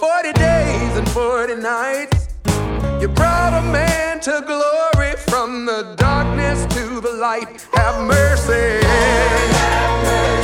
40 days and 40 nights. You brought a man to glory from the darkness to the light. Have mercy. Have mercy.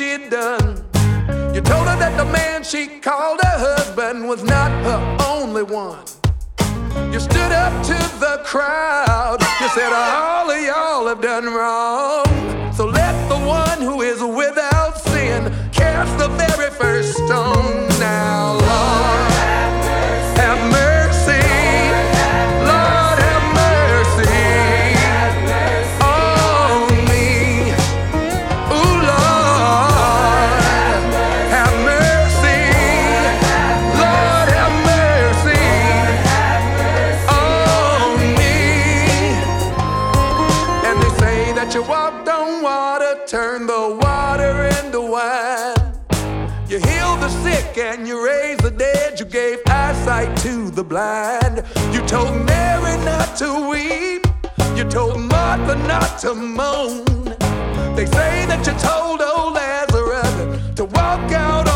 she done. You told her that the man she called her husband was not her only one. You stood up to the crowd. You said, All of y'all have done wrong. So let the one who is without sin cast the very first stone now, Lord. Blind. You told Mary not to weep. You told Martha not to moan. They say that you told old Lazarus to walk out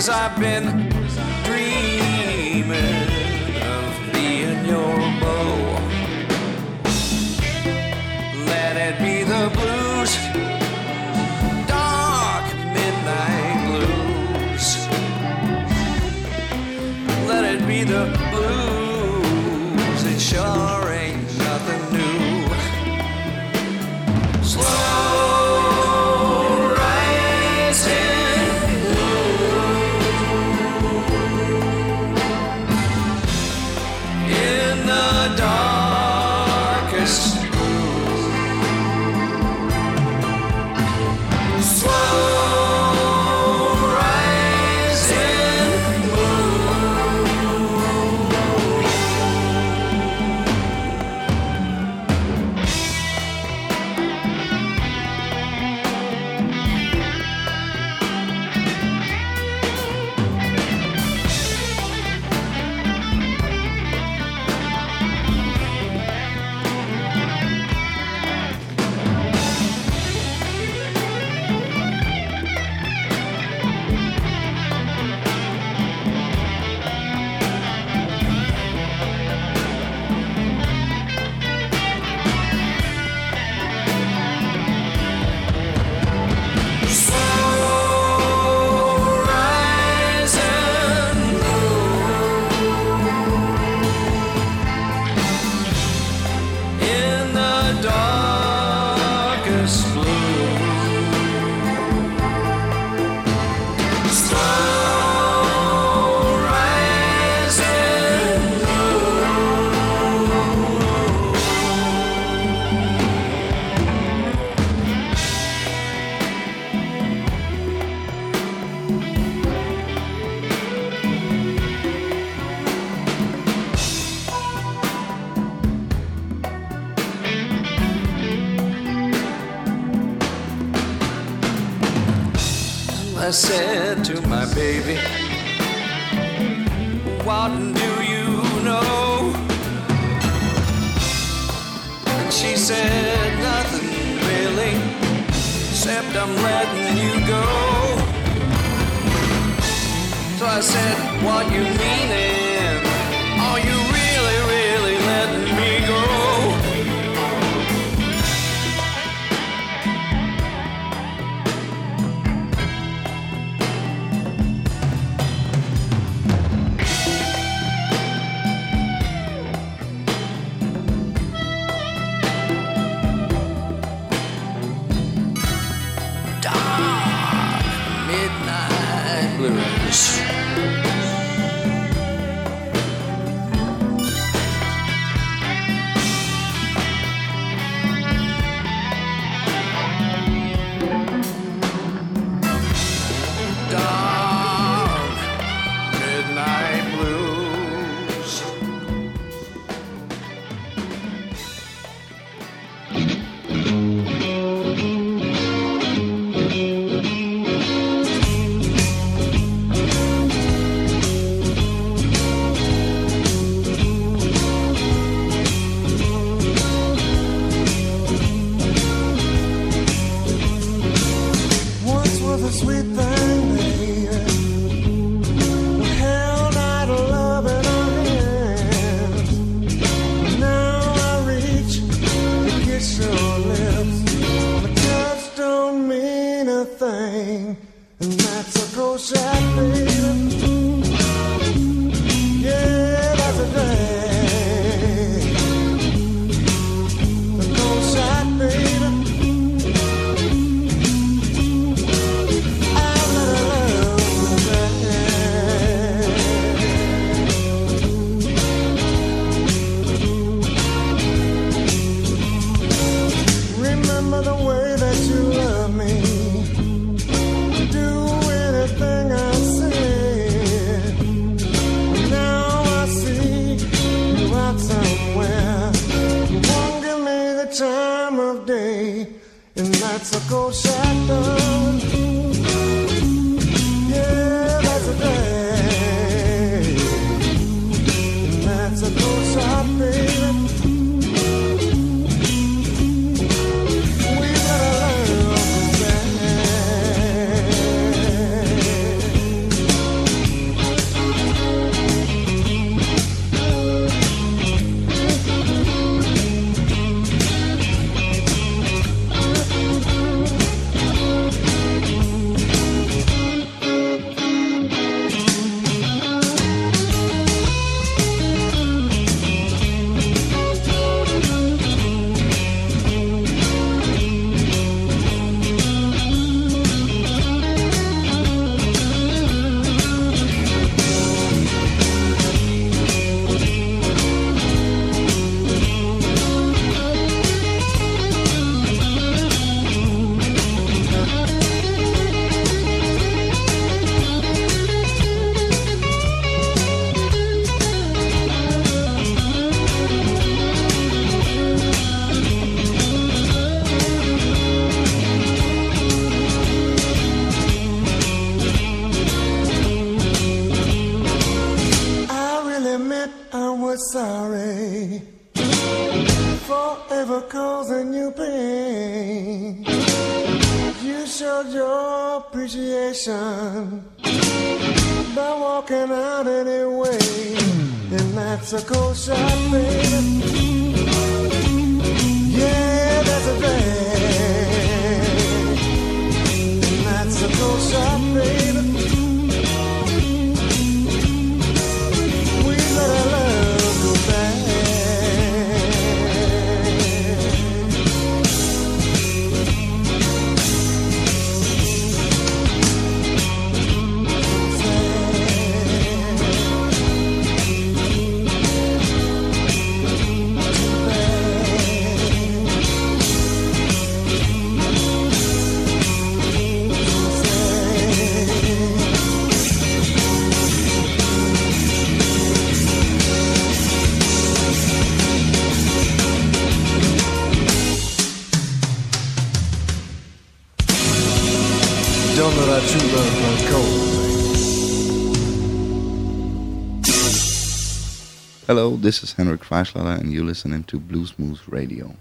years I've been baby, midnight This is Henrik Freischlader, and you're listening to Blues Moose Radio.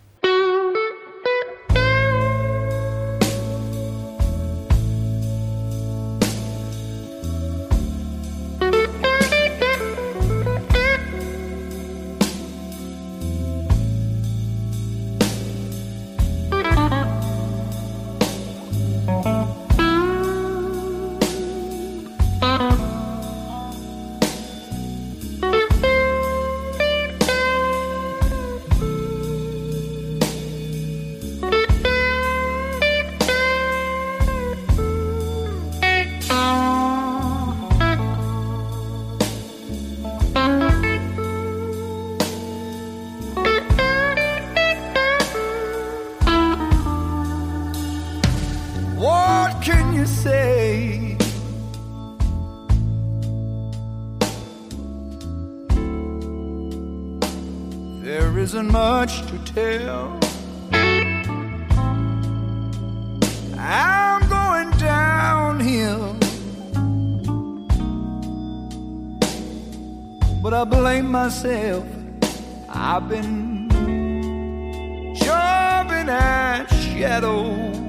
I blame myself. I've been jumping at shadows.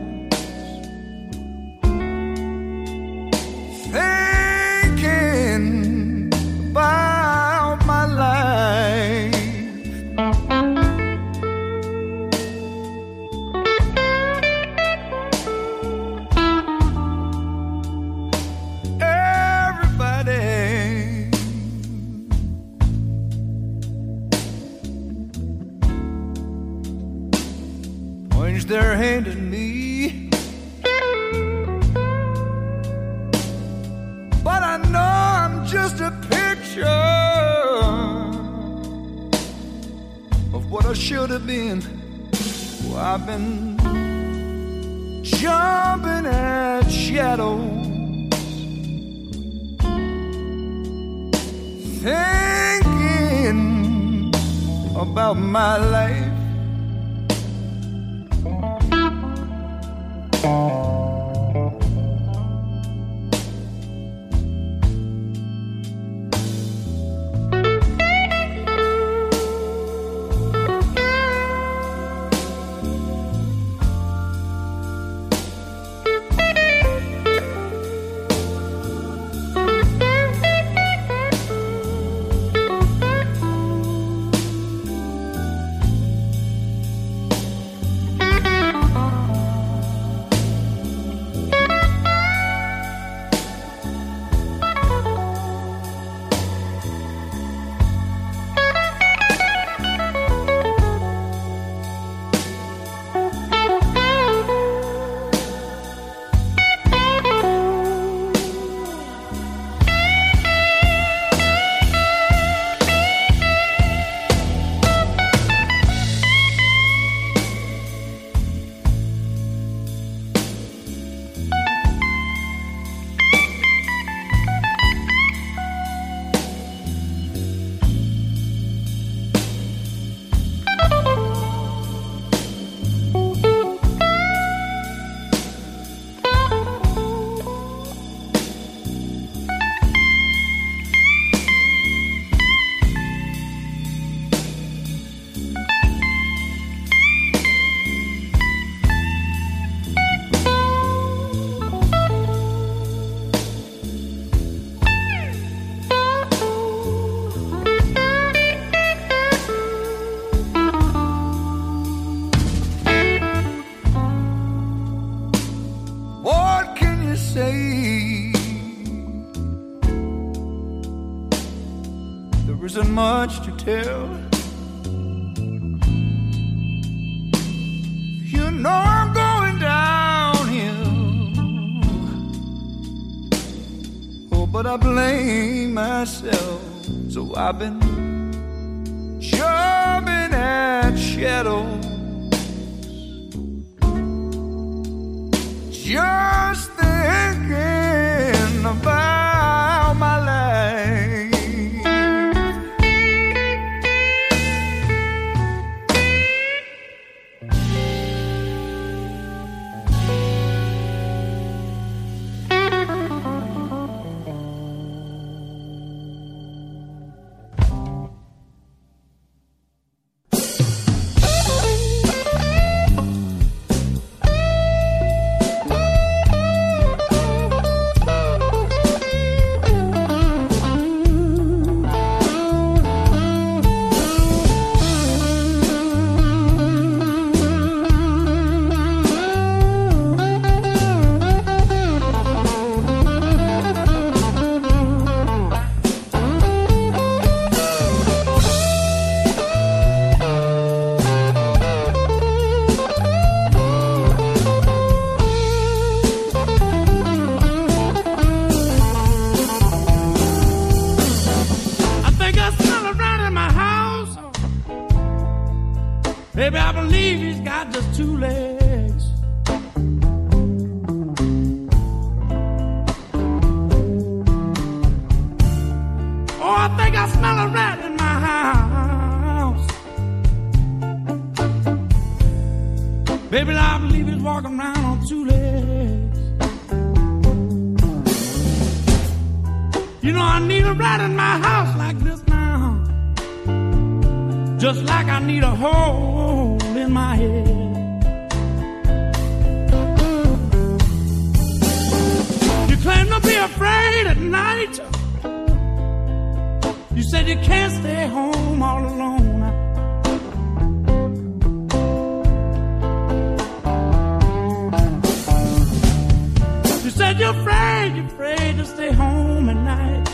You're afraid, you're afraid to stay home at night.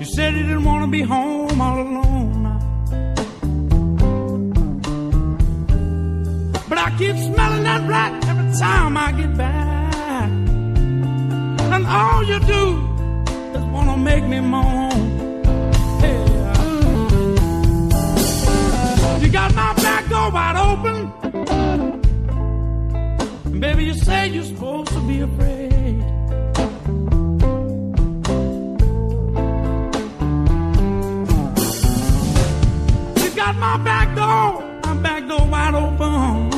You said you didn't want to be home all alone. But I keep smelling that rat every time I get back. And all you do is wanna make me moan. Uh, you got my back door wide open. Baby, you say you're supposed to be afraid. You got my back door, my back door wide open.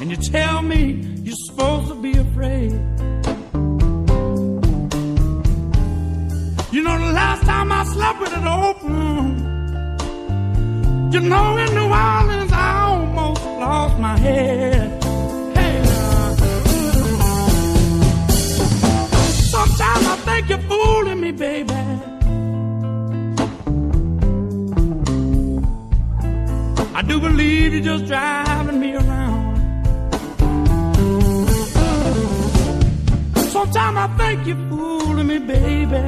And you tell me you're supposed to be afraid. You know, the last time I slept with it open, you know, in New Orleans, lost my head. Hey, sometimes I think you're fooling me, baby. I do believe you're just driving me around. Sometimes I think you're fooling me, baby.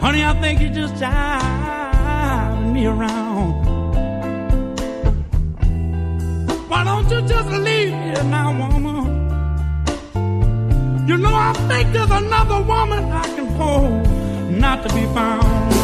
Honey, I think you're just driving me around. Why don't you just leave here now, woman? You know I think there's another woman I can hold, not to be found.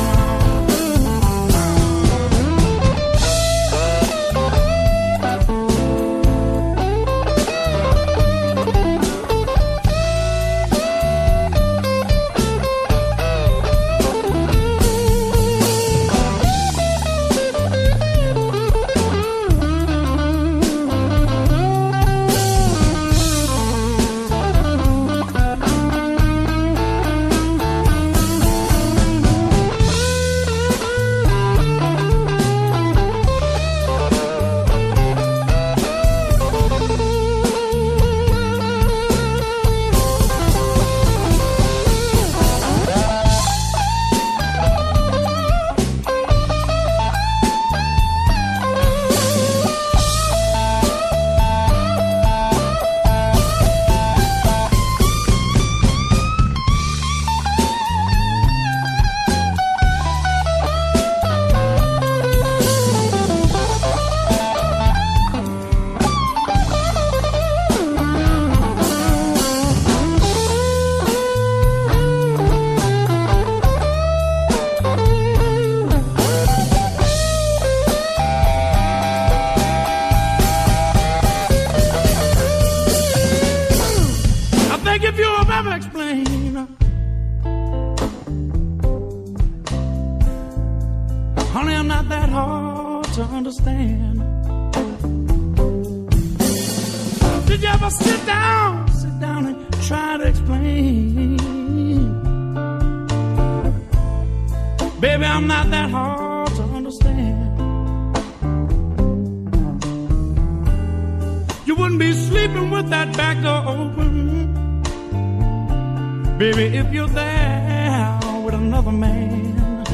Baby, if you're there with another man.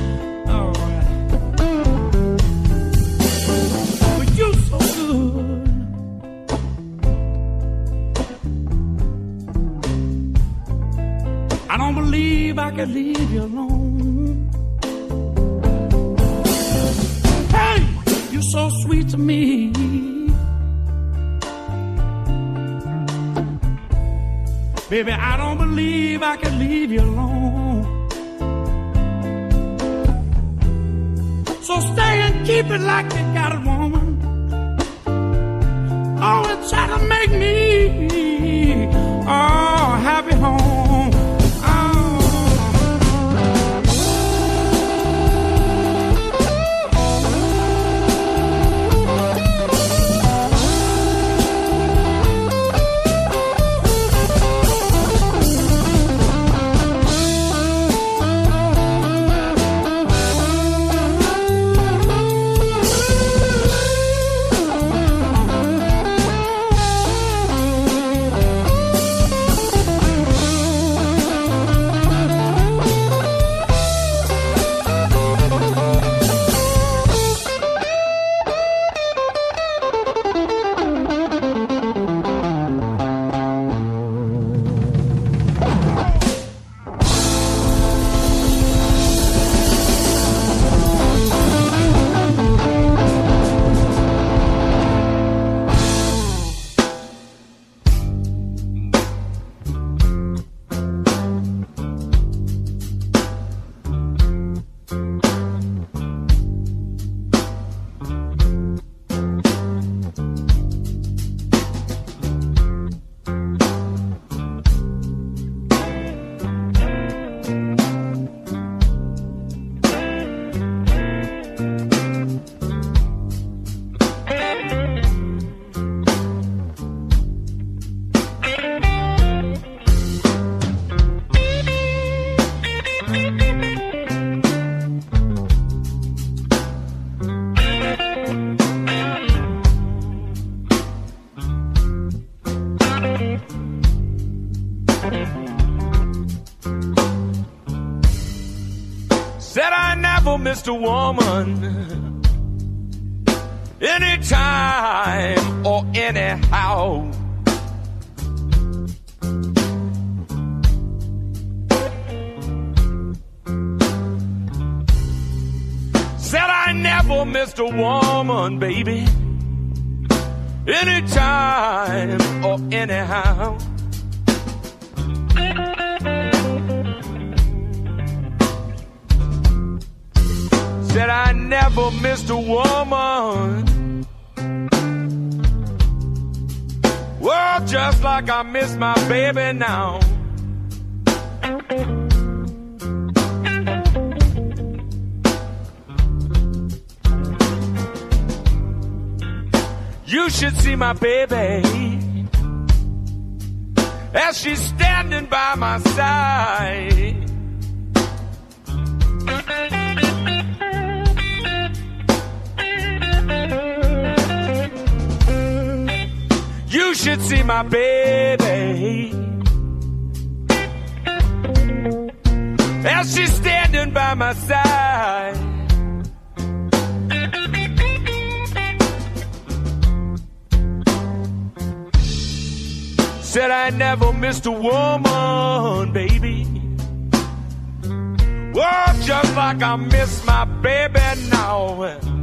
Oh, but you're so good. I don't believe I could leave you alone. Hey, you're so sweet to me. Baby, I don't believe I can leave you alone. So stay and keep it like you got it, woman. Always try to make me oh happy home. Missed a woman anytime or anyhow. Said I never missed a woman, baby, I miss my baby now. You should see my baby as she's standing by my side. Should see my baby as she's standing by my side. Said I never missed a woman, baby. Well, just like I miss my baby now.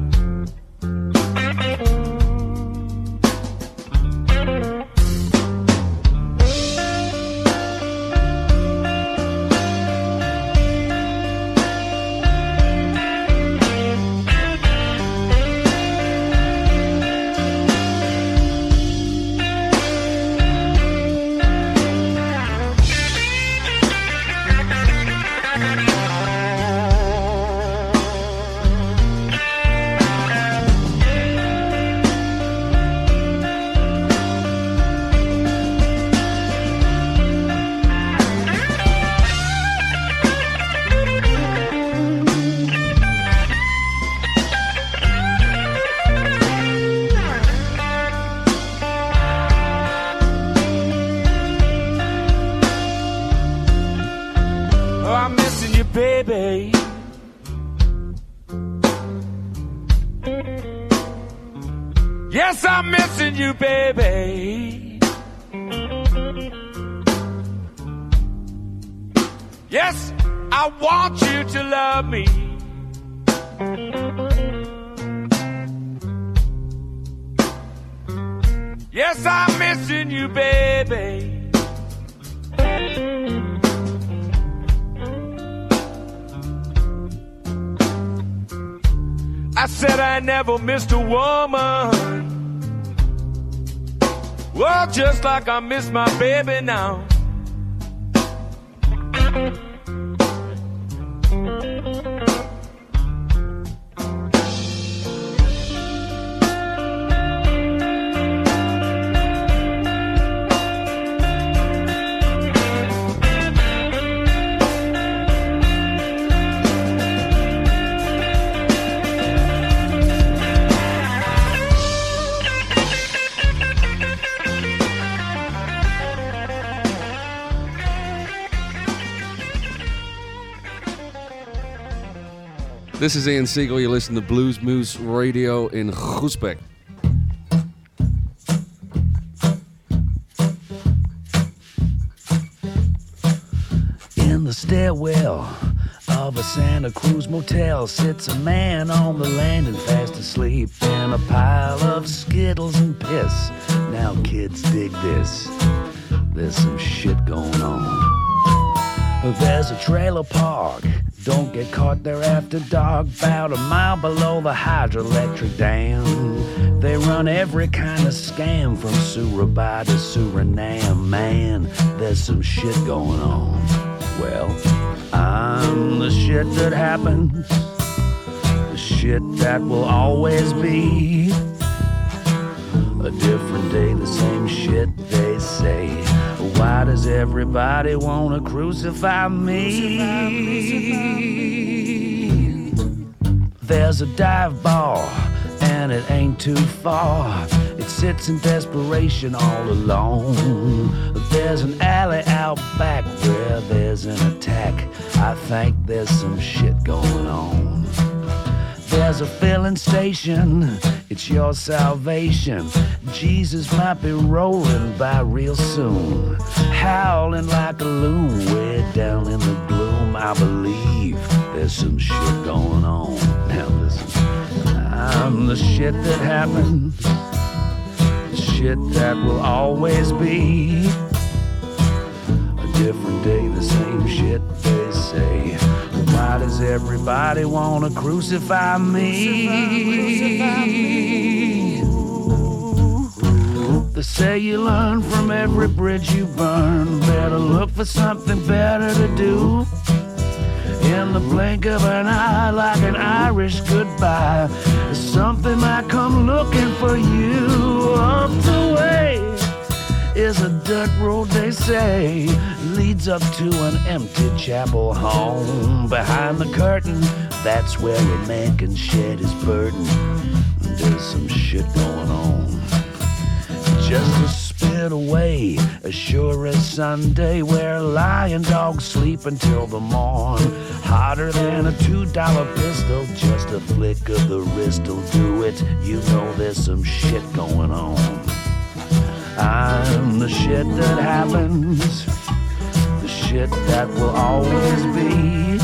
Said I never missed a woman. Well, just like I miss my baby now. This is Ian Siegel. You listen to Blues Moose Radio in Groesbeek. In the stairwell of a Santa Cruz motel sits a man on the landing fast asleep in a pile of skittles and piss. Now, kids, dig this. There's some shit going on. There's a trailer park. Don't get caught there after dark. About a mile below the hydroelectric dam. They run every kind of scam from Surabaya to Suriname. Man, there's some shit going on. Well, I'm the shit that happens. The shit that will always be. A different day, the same shit they say. Why does everybody wanna crucify me? There's a dive bar, and it ain't too far. It sits in desperation all alone. There's an alley out back where there's an attack. I think there's some shit going on. There's a filling station, it's your salvation. Jesus might be rolling by real soon, howling like a loon way down in the gloom. I believe there's some shit going on. Now listen, I'm the shit that happens, the shit that will always be. A different day, the same shit they say. Why does everybody wanna crucify me? They say you learn from every bridge you burn. Better look for something better to do. In the blink of an eye, like an Irish goodbye, something might come looking for you up the way is a dirt road, they say, leads up to an empty chapel home. Behind the curtain, that's where a man can shed his burden. There's some shit going on. Just a spit away, as sure as Sunday, where lion dogs sleep until the morn. Hotter than a two dollar pistol, just a flick of the wrist'll do it. You know there's some shit going on. I'm the shit that happens, the shit that will always be.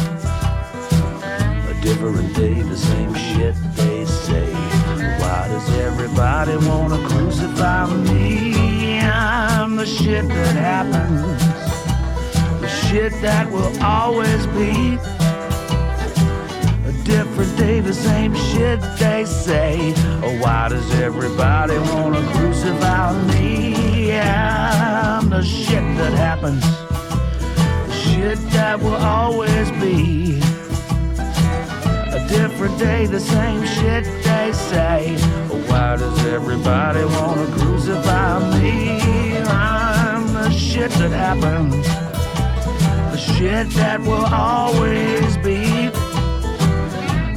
A different day, the same shit they say. Why does everybody wanna crucify me? I'm the shit that happens, the shit that will always be. Different day, the same shit they say. Oh, why does everybody wanna crucify me? I'm the shit that happens, the shit that will always be. A different day, the same shit they say. Oh, why does everybody wanna crucify me? I'm the shit that happens, the shit that will always be.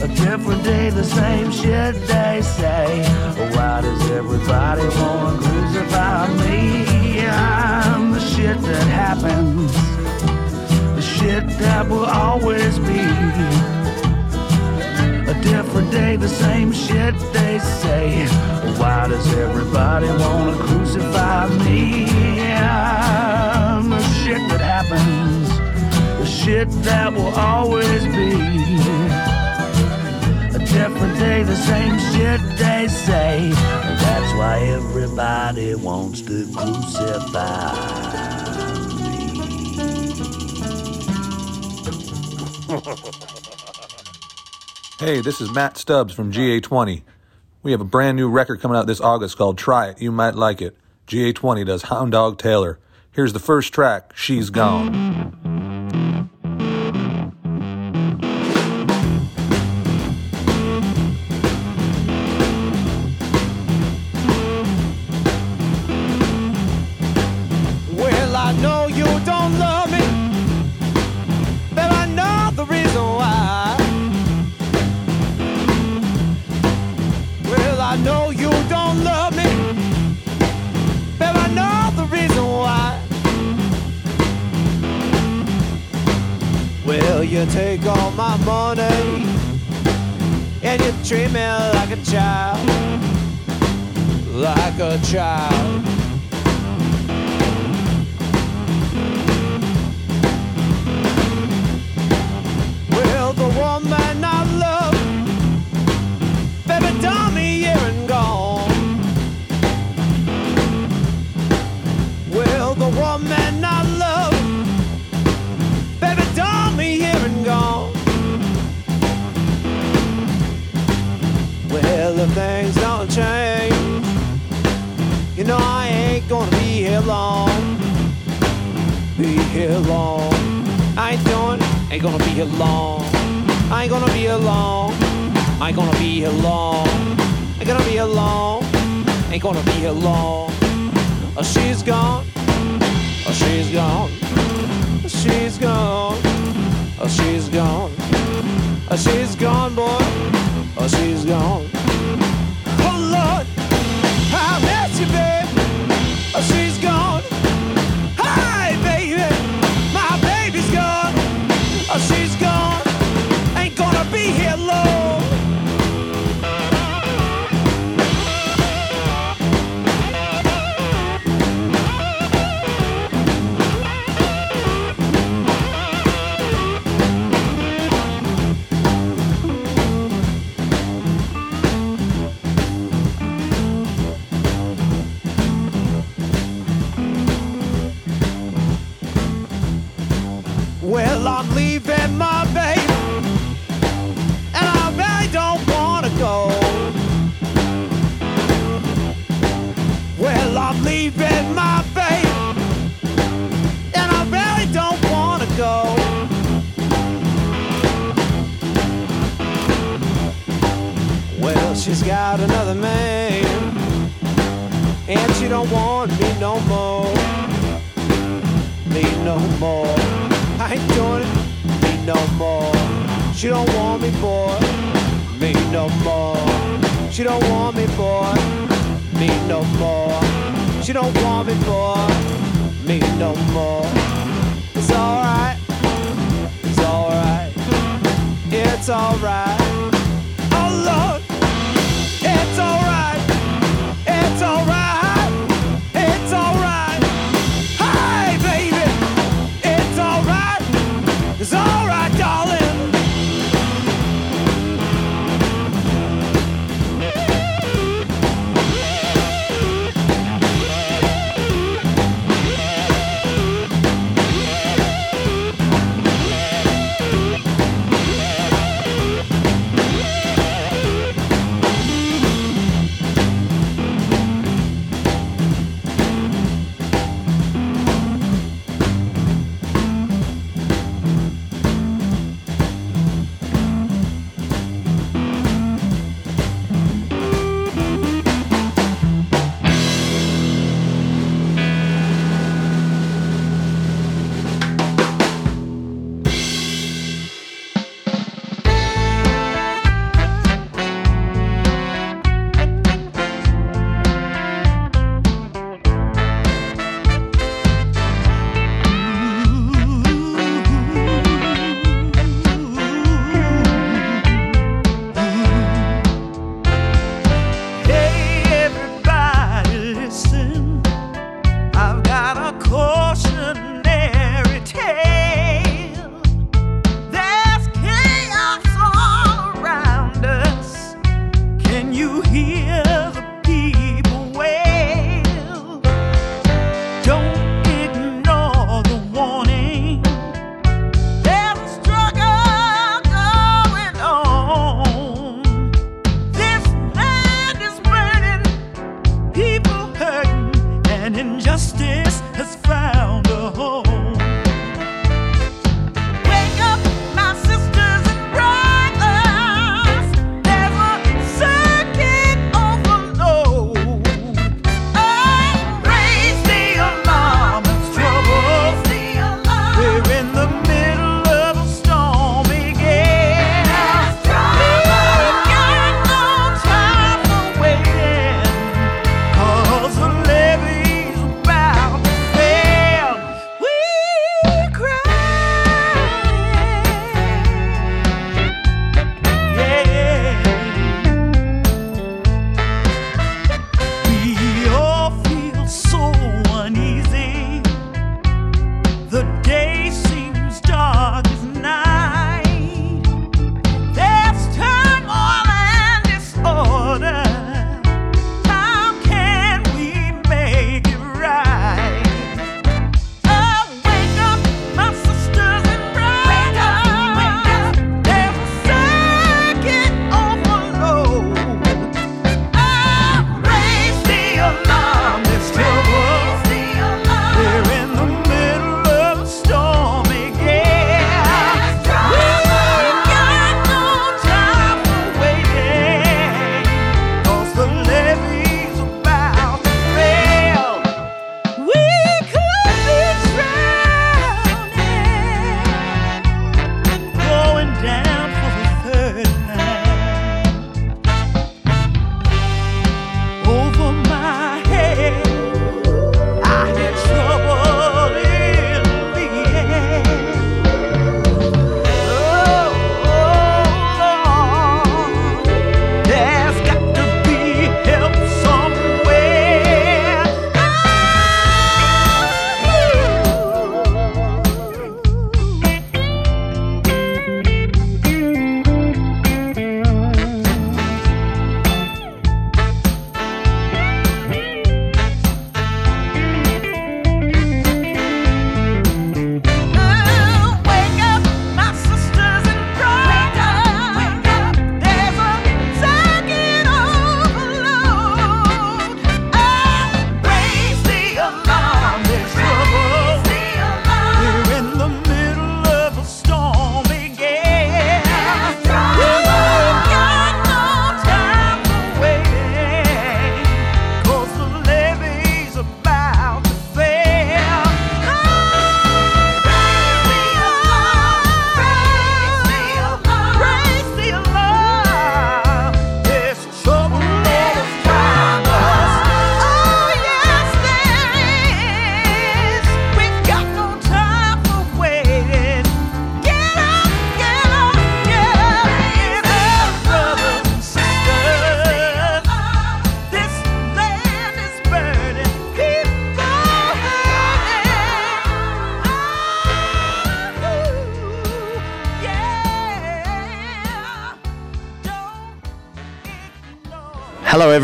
A different day, the same shit they say. Why does everybody wanna crucify me? I'm the shit that happens, the shit that will always be. A different day, the same shit they say. Why does everybody wanna crucify me? I'm the shit that happens, the shit that will always be different day, the same shit they say. That's why everybody wants to crucify. Hey, this is Matt Stubbs from GA20. We have a brand new record coming out this August called Try It. You might like it. GA20 does Hound Dog Taylor. Here's the first track, She's Gone. I know you don't love me, but I know the reason why. Well, I know you don't love me, but I know the reason why. Well, you take all my money and you treat me like a child, like a child. Woman I love, baby, and gone. Well, the woman I love, baby, and gone. Well, if things don't change, you know I ain't gonna be here long. Be here long. I ain't doing, ain't gonna be here long. Ain't gonna be long. I ain't gonna be long. Ain't gonna be long. Ain't gonna be long. Oh, she's gone. Oh, she's gone. She's gone. Oh, she's gone. Oh, she's gone, boy. Oh, she's gone. Oh, Lord. I miss you, babe. Oh, she's gone.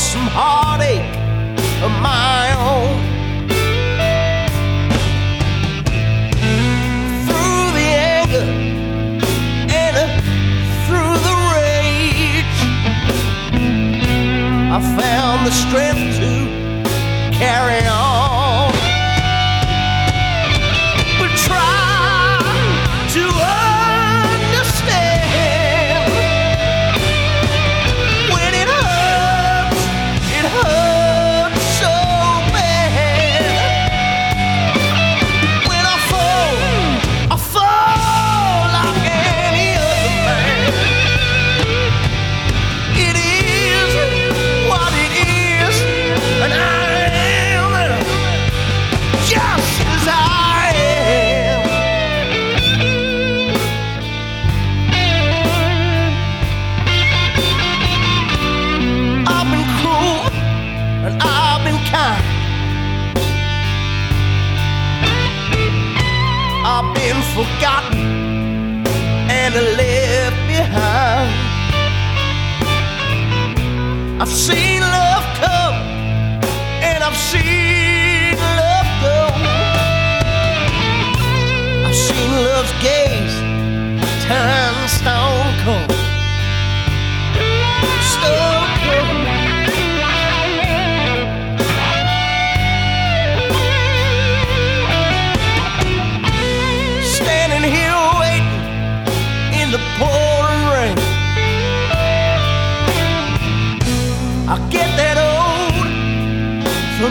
some heartache of my own. Through the anger and uh, through the rage, I found the strength to carry on.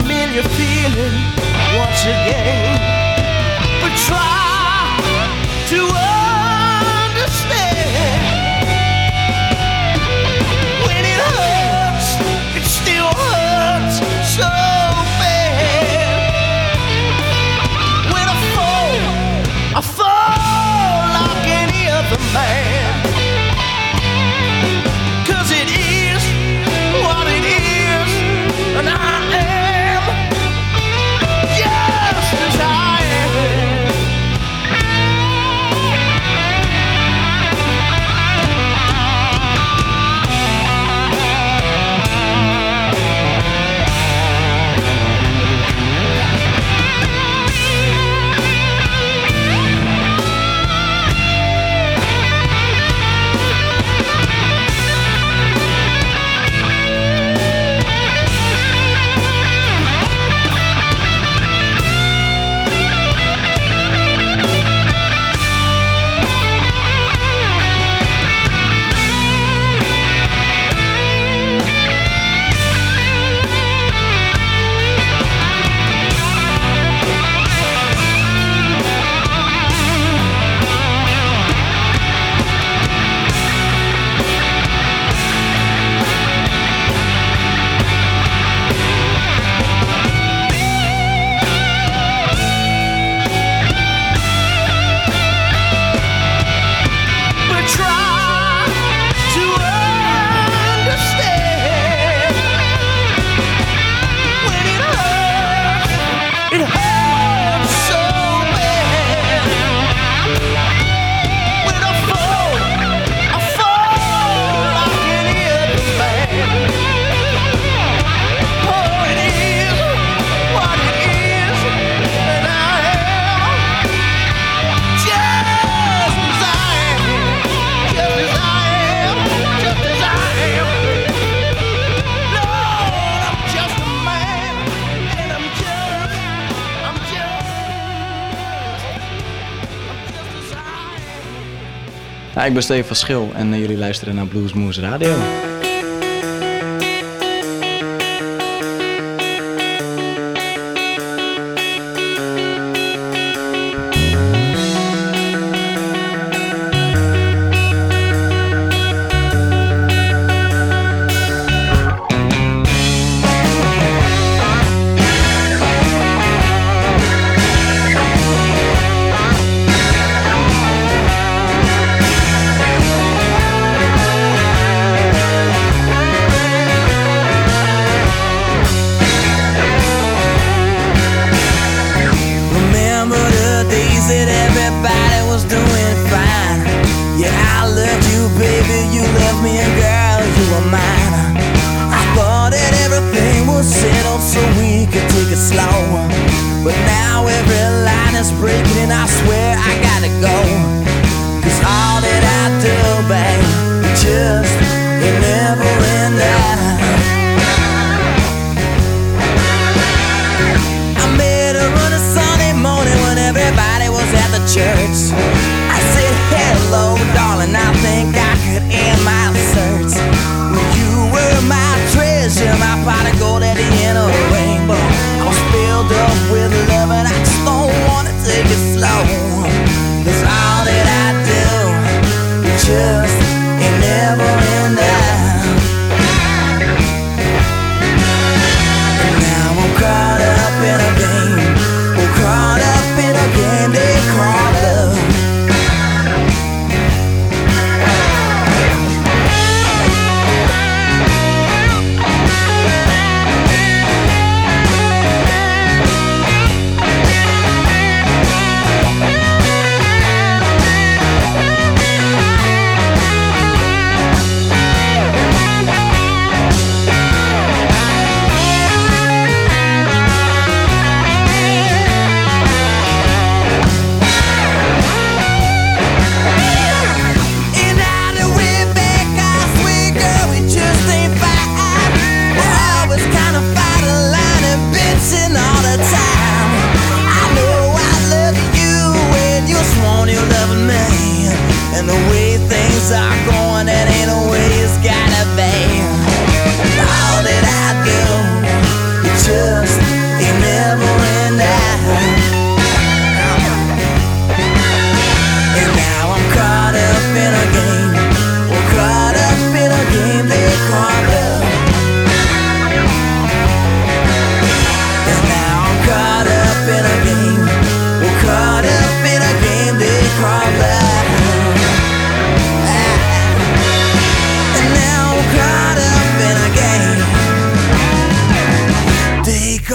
familiar feeling once again. But try. ik ben Stefan Schil en eh, jullie luisteren naar Blues Moves Radio.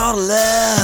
gotta love.